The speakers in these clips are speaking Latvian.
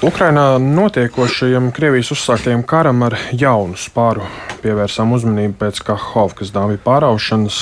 Ukrainā notiekošajam Krievijas uzsāktajam karam ar jaunu spāru pievērsām uzmanību pēc Kahovkas dāvju pāraušanas.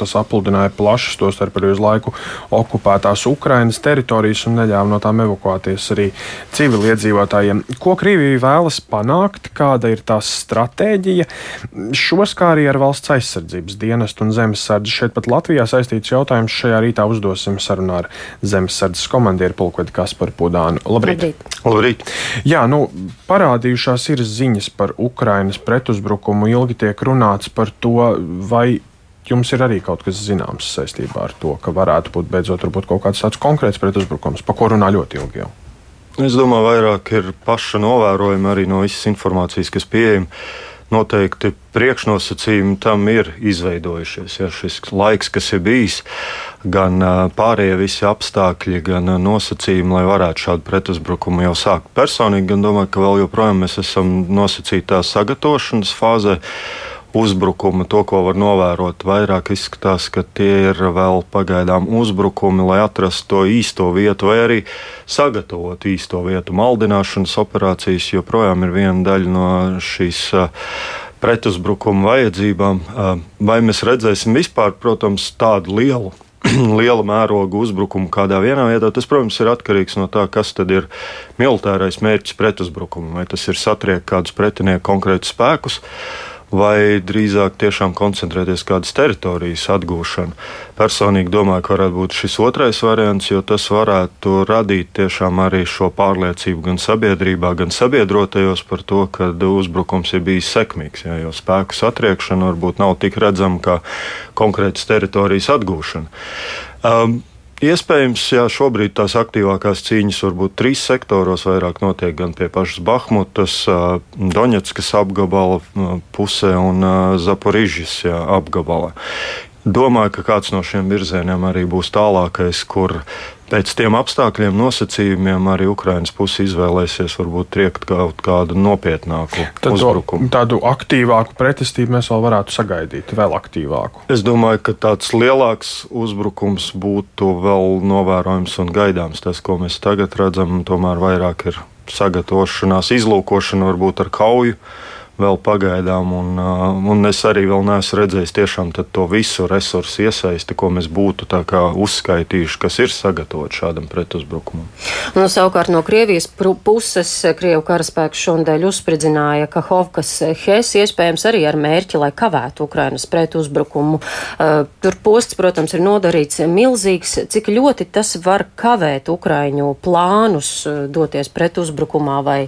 Tas apludināja plašas, tostarp arī uz laiku okupētās Ukrainas teritorijas un neļāva no tām evakuēties arī civiliedzīvotājiem. Ko Krievija vēlas panākt, kāda ir tās stratēģija? Šos kā arī ar valsts aizsardzības dienestu un zemesardzi šeit pat Latvijā saistīts jautājums šajā rītā uzdosim sarunā ar zemesardzes komandieru Pulkvedi Kasparu Pudānu. Labrīt! Labrīt. Labrīt. Jā, nu, parādījušās ir ziņas par Ukrainas pretuzbrukumu. Ilgi tiek runāts par to, vai jums ir arī kaut kas zināms saistībā ar to, ka varētu būt beidzot kaut kāds tāds konkrēts pretuzbrukums, par ko runā ļoti ilgi jau. Es domāju, vairāk ir paša novērojuma arī no visas informācijas, kas pieejama noteikti priekšnosacījumi tam ir izveidojušies. Ja, šis laiks, kas ir bijis, gan pārējie visi apstākļi, gan nosacījumi, lai varētu šādu pretuzbrukumu jau sākt. Personīgi gan domāju, ka vēl joprojām mēs esam nosacītā sagatavošanas fāzē uzbrukumi, to, ko var novērot, vairāk izskatās, ka tie ir vēl pagaidām uzbrukumi, lai atrastu to īsto vietu, vai arī sagatavot īsto vietu. Maldināšanas operācijas joprojām ir viena daļa no šīs. Pretuzbrukuma vajadzībām, vai mēs redzēsim vispār, protams, tādu lielu liela mēroga uzbrukumu kādā vienā vietā, tas, protams, ir atkarīgs no tā, kas tad ir militārais mērķis pretuzbrukumam. Vai tas ir satriekt kādus pretinieku konkrētus spēkus, vai drīzāk tiešām koncentrēties kādas teritorijas atgūšanu. Personīgi domāju, ka varētu būt šis otrais variants, jo tas varētu radīt tiešām arī šo pārliecību gan sabiedrībā, gan sabiedrotajos par to, ka uzbrukums ir bijis sekmīgs, jā, jo spēku satriekšana varbūt nav tik redzama kā konkrētas teritorijas atgūšana. Um, Iespējams, jā, šobrīd tās aktīvākās cīņas varbūt trīs sektoros vairāk notiek gan pie pašas Bahmutas, Doņetskas apgabala pusē un Zaporižas apgabalā. Domāju, ka kāds no šiem virzieniem arī būs tālākais, kur pēc tiem apstākļiem, nosacījumiem arī Ukraiņas puse izvēlēsies varbūt triekt kaut kādu nopietnāku Tad uzbrukumu. Tādu aktīvāku pretestību mēs vēl varētu sagaidīt, vēl aktīvāku. Es domāju, ka tāds lielāks uzbrukums būtu vēl novērojams un gaidāms. Tas, ko mēs tagad redzam, tomēr vairāk ir sagatavošanās, izlūkošana varbūt ar kauju vēl pagaidām, un, uh, un es arī vēl neesmu redzējis tiešām to visu resursu iesaisti, ko mēs būtu uzskaitījuši, kas ir sagatavots šādam pretuzbrukumam. Nu, savukārt no Krievijas puses Krievu karaspēks šodien uzspridzināja Kahovkas Hes, iespējams arī ar mērķi, lai kavētu Ukrainas pretuzbrukumu. Uh, tur posts, protams, ir nodarīts milzīgs. Cik ļoti tas var kavēt Ukraiņu plānus doties pretuzbrukumā vai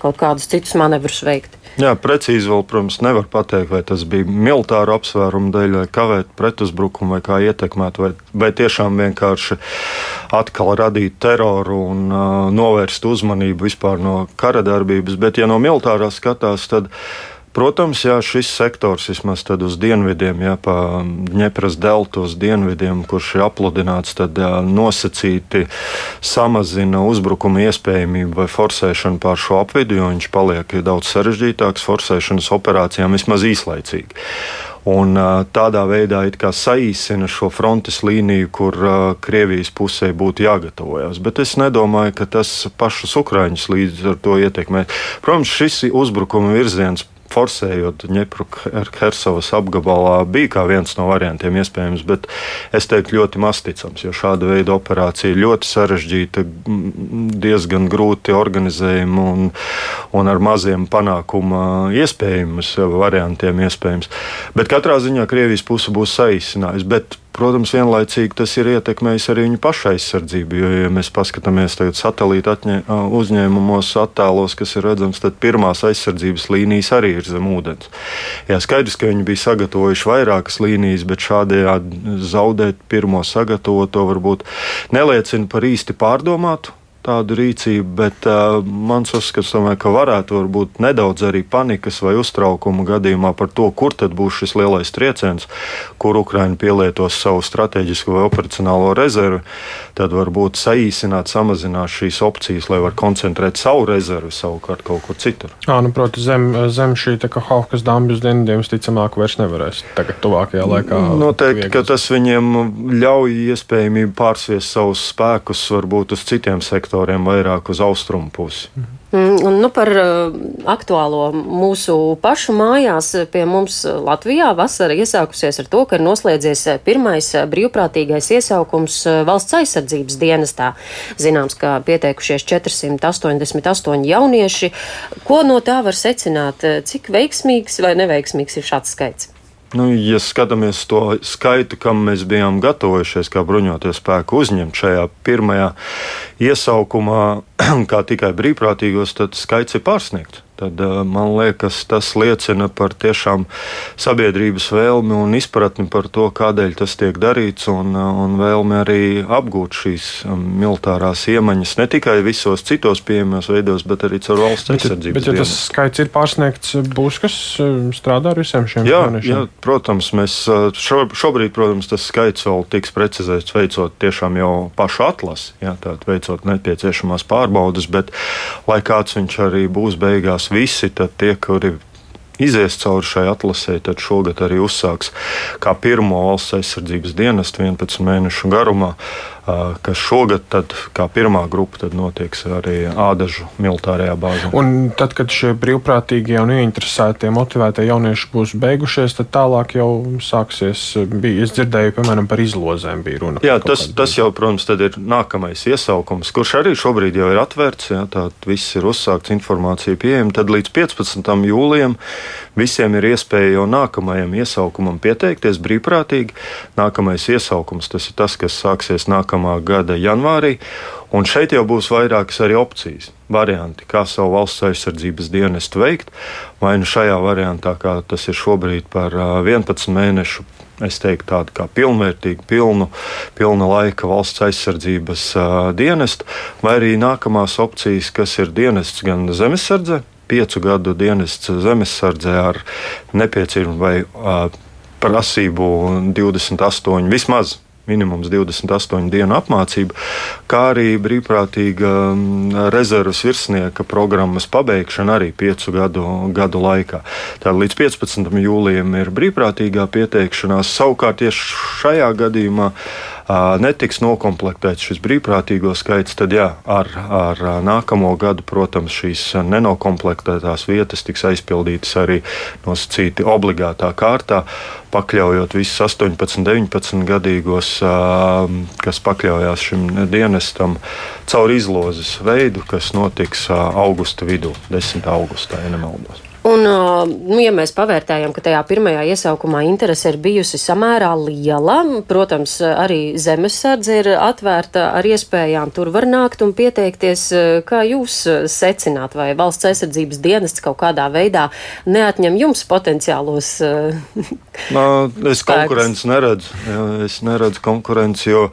kaut kādus citus manevrus veikt? Jā, precīzi vēl, protams, nevar pateikt, vai tas bija militāru apsvērumu dēļ, vai kavēt pretuzbrukumu, vai kā ietekmēt, vai, vai tiešām vienkārši atkal radīt teroru un uh, novērst uzmanību vispār no kara darbības. Bet, ja no militārā skatās, tad Protams, jā, šis sektors vismaz uz dienvidiem, jā, pa Dņepras deltu uz dienvidiem, kurš ir apludināts, tad jā, nosacīti samazina uzbrukuma iespējamību vai forsēšanu pār šo apvidu, jo viņš paliek daudz sarežģītāks forsēšanas operācijām vismaz īslaicīgi. Un, tādā veidā saīsina šo frontes līniju, kur uh, Krievijas pusē būtu jāgatavojas. Bet es nedomāju, ka tas pašus Ukrāņus līdz ar to ietekmē. Protams, šis uzbrukuma virziens forsējot Dņepru Hersovas apgabalā, bija kā viens no variantiem iespējams, bet es teiktu ļoti masticams, jo šāda veida operācija ļoti sarežģīta, diezgan grūti organizējama un, un ar maziem panākuma iespējams variantiem iespējams. Bet katrā ziņā Krievijas puse būs saīsinājusi. Protams, vienlaicīgi tas ir ietekmējis arī viņu pašu aizsardzību. Jo, ja mēs paskatāmies satelīta uzņēmumos, attēlos, kas ir redzams, tad pirmās aizsardzības līnijas arī ir zem ūdens. Jā, skaidrs, ka viņi bija sagatavojuši vairākas līnijas, bet šādējādi zaudēt pirmo sagatavoto varbūt neliecina par īsti pārdomātu tādu rīcību, bet uh, mans uzskats, tomēr, ka varētu būt nedaudz arī panikas vai uztraukuma gadījumā par to, kur tad būs šis lielais trieciens, kur Ukraina pielietos savu strateģisko vai operacionālo rezervi. Tad varbūt saīsināt, samazināt šīs opcijas, lai var koncentrēt savu rezervi savukārt kaut kur citur. Jā, nu, proti, zem, zem šī Haukas dambjas dienvidiem visticamāk vairs nevarēs tagad tuvākajā laikā. Noteikti, vieglas. ka tas viņiem ļauj iespējamību pārsviest savus spēkus varbūt uz citiem sektoriem sektoriem vairāk uz austrumu pusi. Mhm. Un, nu, par uh, aktuālo mūsu pašu mājās pie mums Latvijā vasara iesākusies ar to, ka ir noslēdzies pirmais brīvprātīgais iesaukums valsts aizsardzības dienestā. Zināms, ka pieteikušies 488 jaunieši. Ko no tā var secināt? Cik veiksmīgs vai neveiksmīgs ir šāds skaits? Nu, ja skatāmies to skaitu, kam mēs bijām gatavojušies, kā bruņoties spēku uzņemt šajā pirmajā iesaukumā, kā tikai brīvprātīgos, tad skaits ir pārsniegts tad eh, man liekas, tas liecina par tiešām sabiedrības vēlmi un izpratni par to, kādēļ tas tiek darīts, un, eh, un vēlmi arī apgūt šīs um, militārās iemaņas ne tikai visos citos pieejamos veidos, bet arī caur valsts aizsardzības. Bet, bet ja tas skaits ir pārsniegts, būs kas strādā ar visiem šiem jā, jā, protams, mēs šo, šobrīd, protams, tas skaits vēl tiks precizēts veicot tiešām jau pašu atlasi, jā, tātad veicot nepieciešamās pārbaudas, bet lai kāds viņš arī būs beigās visi tie, kuri izies cauri šai atlasē, tad šogad arī uzsāks kā pirmo valsts aizsardzības dienestu 11 mēnešu garumā kas šogad, tad, kā pirmā grupa, notiks arī Ādažu militārajā bāzē. Un tad, kad šie brīvprātīgie un ieinteresētie, motivētie jaunieši būs beigušies, tad tālāk jau sāksies. Bija, es dzirdēju, piemēram, par izlozēm bija runa. Jā, tas, tas jau, protams, ir nākamais iesaukums, kurš arī šobrīd jau ir atvērts. Jā, tā viss ir uzsākts, informācija pieejama. Tad līdz 15. jūlijam visiem ir iespēja jau nākamajam iesaukumam pieteikties brīvprātīgi. Nākamais iesaukums tas ir tas, kas sāksies nākamajā nākamā gada janvārī. Un šeit jau būs vairākas arī opcijas, varianti, kā savu valsts aizsardzības dienestu veikt. Vai nu šajā variantā, kā tas ir šobrīd par 11 mēnešu es teiktu, tādu kā pilnvērtīgu, pilnu, pilna laika valsts aizsardzības dienestu, vai arī nākamās opcijas, kas ir dienests gan zemesardze, piecu gadu dienests zemesardzē ar nepieciešamu vai prasību 28 vismaz minimums 28 dienu apmācība, kā arī brīvprātīga mm, rezerves virsnieka programmas pabeigšana arī 5 gadu, gadu laikā. Tātad līdz 15. jūlijam ir brīvprātīgā pieteikšanās. Savukārt tieši šajā gadījumā netiks noklāpts šis brīvprātīgo skaits, tad jā, ar, ar nākamo gadu, protams, šīs nenoklāptās vietas tiks aizpildītas arī nosacīti obligātā kārtā, pakļaujot visus 18, 19 gadīgos, kas pakļaujās šim dienestam, caur izlozes veidu, kas notiks augusta vidū, 10. augustā, ja nemaldos. Un, nu, ja mēs pavērtējam, ka tajā pirmajā iesaukumā interese ir bijusi samērā liela, protams, arī zemesardze ir atvērta ar iespējām tur var nākt un pieteikties. Kā jūs secināt, vai valsts aizsardzības dienests kaut kādā veidā neatņem jums potenciālos? Nā, es konkurenci neredzu. Es neredzu konkurenci, jo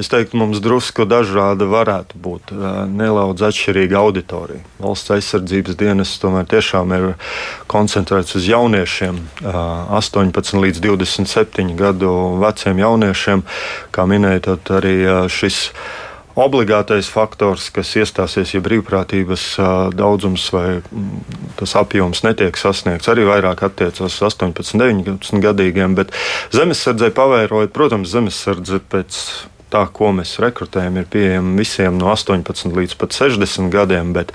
Es teiktu, mums drusku dažāda varētu būt nedaudz atšķirīga auditorija. Valsts aizsardzības dienas tomēr tiešām ir koncentrēts uz jauniešiem, 18 līdz 27 gadu veciem jauniešiem. Kā minēja, arī šis obligātais faktors, kas iestāsies, ja brīvprātības daudzums vai tas apjoms netiek sasniegts, arī vairāk attiecas uz 18, 19 gadīgiem. Bet zemesardzē pavērojot, protams, zemesardze pēc tā, ko mēs rekrutējam, ir pieejama visiem no 18 līdz pat 60 gadiem, bet,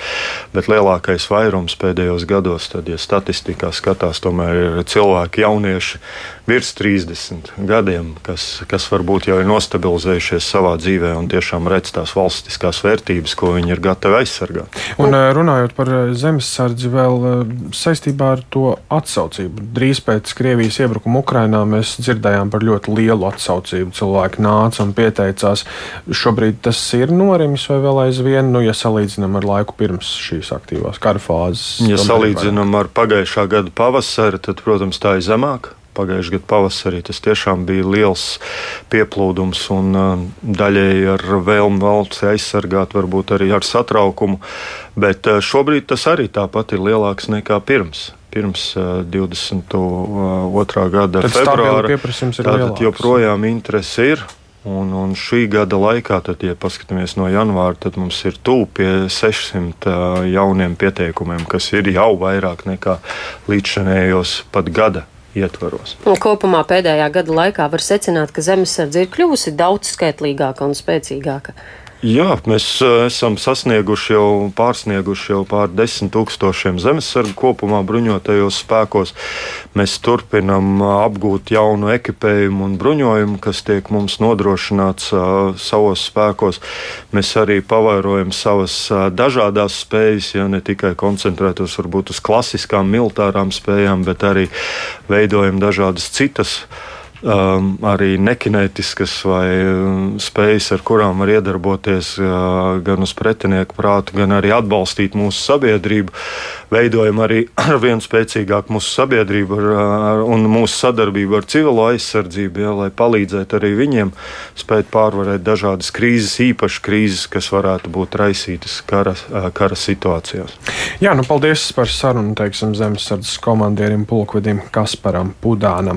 bet lielākais vairums pēdējos gados, tad, ja statistikā skatās, tomēr ir cilvēki, jaunieši virs 30 gadiem, kas, kas varbūt jau ir nostabilizējušies savā dzīvē un tiešām redz tās valstiskās vērtības, ko viņi ir gatavi aizsargāt. Un eh, runājot par eh, zemesardzi, vēl eh, saistībā ar to atsaucību. Drīz pēc Krievijas iebrukuma Ukrainā mēs dzirdējām par ļoti lielu atsaucību. Cilvēki nāca un pieteicās. Šobrīd tas ir norimis vai vēl aizvien, nu, ja salīdzinām ar laiku pirms šīs aktīvās kara fāzes. Ja salīdzinām ar pagājušā gada pavasari, tad, protams, tā ir zemāka pagājušā gada pavasarī. Tas tiešām bija liels pieplūdums un uh, daļēji ar vēlmu valsts aizsargāt, varbūt arī ar satraukumu. Bet uh, šobrīd tas arī tāpat ir lielāks nekā pirms pirms uh, 22. gada tad februāra. Tātad joprojām interese ir. Un, un šī gada laikā, tad, ja paskatāmies no janvāra, tad mums ir tuvu pie 600 uh, jauniem pieteikumiem, kas ir jau vairāk nekā līdzšanējos pat gada ietvaros. Un kopumā pēdējā gada laikā var secināt, ka zemesardze ir kļuvusi daudz skaitlīgāka un spēcīgāka. Jā, mēs esam sasnieguši jau pārsnieguši jau pār desmit tūkstošiem zemesargu kopumā bruņotajos spēkos. Mēs turpinam apgūt jaunu ekipējumu un bruņojumu, kas tiek mums nodrošināts uh, savos spēkos. Mēs arī pavairojam savas dažādas spējas, ja ne tikai koncentrētos varbūt uz klasiskām militārām spējām, bet arī veidojam dažādas citas um, arī nekinētiskas vai um, spējas, ar kurām var iedarboties uh, gan uz pretinieku prātu, gan arī atbalstīt mūsu sabiedrību. Veidojam arī ar vien spēcīgāku mūsu sabiedrību ar, ar, un mūsu sadarbību ar civilo aizsardzību, ja, lai palīdzētu arī viņiem spēt pārvarēt dažādas krīzes, īpaši krīzes, kas varētu būt raisītas kara, uh, kara situācijās. Jā, nu paldies par sarunu, teiksim, zemesardzes komandierim pulkvedim Kasparam Pudānam.